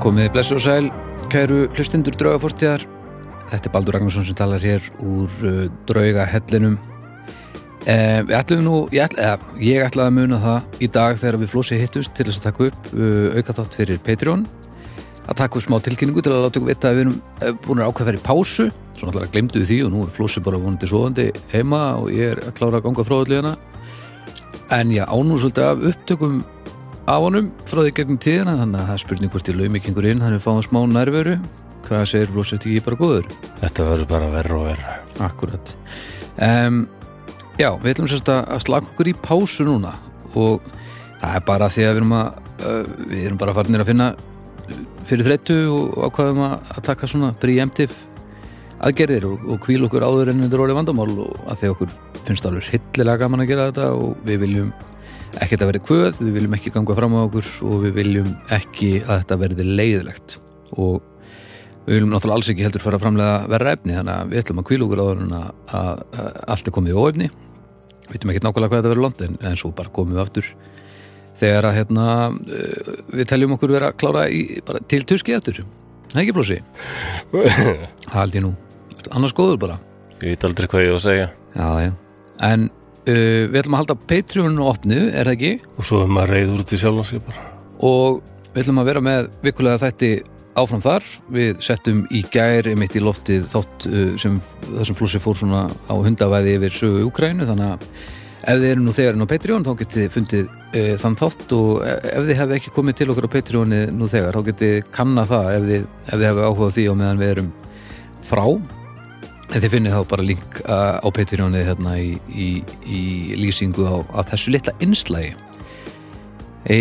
Komið blessu og sæl, kæru hlustundur draugafortíðar. Þetta er Baldur Ragnarsson sem talar hér úr uh, draugahellinum. Eh, við ætlum nú, ég, ætla, eða, ég ætlaði að muna það í dag þegar við flósi hittust til þess að taka upp uh, auka þátt fyrir Patreon. Að taka upp smá tilkynningu til að láta okkur vita að við erum eh, búin að ákveða að í pásu. Svo náttúrulega glemdu við því og nú er flósi bara vonandi svoðandi heima og ég er að klára að ganga frá öllu hérna. En já, ánú svolítið af upptökum af honum frá því gegnum tíðina þannig að það er spurning hvort ég laum ekki einhver inn þannig að við fáum smá nærveru. Hvað segir flósið ekki bara góður? Þetta verður bara verra og verra. akkurat. Um, já, við ætlum sérst að slaka okkur í pásu núna og það er bara því að við erum að uh, við erum bara farinir að finna fyrir þreytu og ákvaðum að, taka svona preemptive aðgerðir og, og kvíl okkur áður en þetta er orðið vandamál og að því okkur finnst alveg hillilega gaman að gera þetta og við viljum ekkert að verði kvöð, við viljum ekki ganga fram á okkur og við viljum ekki að þetta verði leiðilegt. Og við viljum náttúrulega alls ekki heldur fara framlega verra efni þannig að við ætlum að kvíla okkur áður en að, allt er komið í óefni. Við veitum ekki nákvæmlega hvað þetta verður lont en, en svo bara komum við aftur. Þegar að hérna uh, við teljum okkur vera klára í, til tuski aftur. Það er ekki flósi, það held ég nú. Annars góður bara. Ég veit aldrei hvað ég á að segja. Já, já. En uh, við ætlum að halda Patreonu opnu, er það ekki? Og svo er maður reyður út í sjálf sig bara. Og við ætlum að vera með vikulega þætti áfram þar. Við settum í gær mitt í loftið þátt uh, sem þessum flúsi fór svona á hundavæði yfir sögu Úkrænu, þannig að ef þið eru nú þegar inn á Patreon þá getið þið fundið uh, þann þátt og e- ef þið hefði ekki komið til okkur á Patreoni nú þegar þá getið kanna það ef þið, ef þið hefði áhugað því og meðan við erum frá þið finnið þá bara link uh, á Patreonið hérna í, í, í lýsingu á, á þessu litla innslægi. E,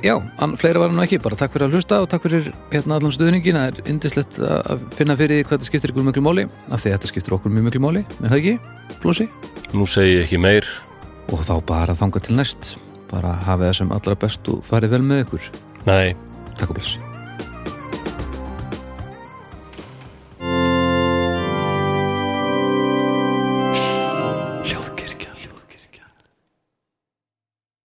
já, an, fleira var nú ekki, bara takk fyrir að hlusta og takk fyrir hérna allan stuðningin. Það er indislegt að finna fyrir því hvað þetta skiptir ykkur mjög máli, af því þetta skiptir okkur mjög mjög máli, en það ekki, Flósi? Nú segi ég ekki meir. Og þá bara þanga til næst, bara hafið það sem allra best og farið vel með ykkur. Nei. Takk og blessi.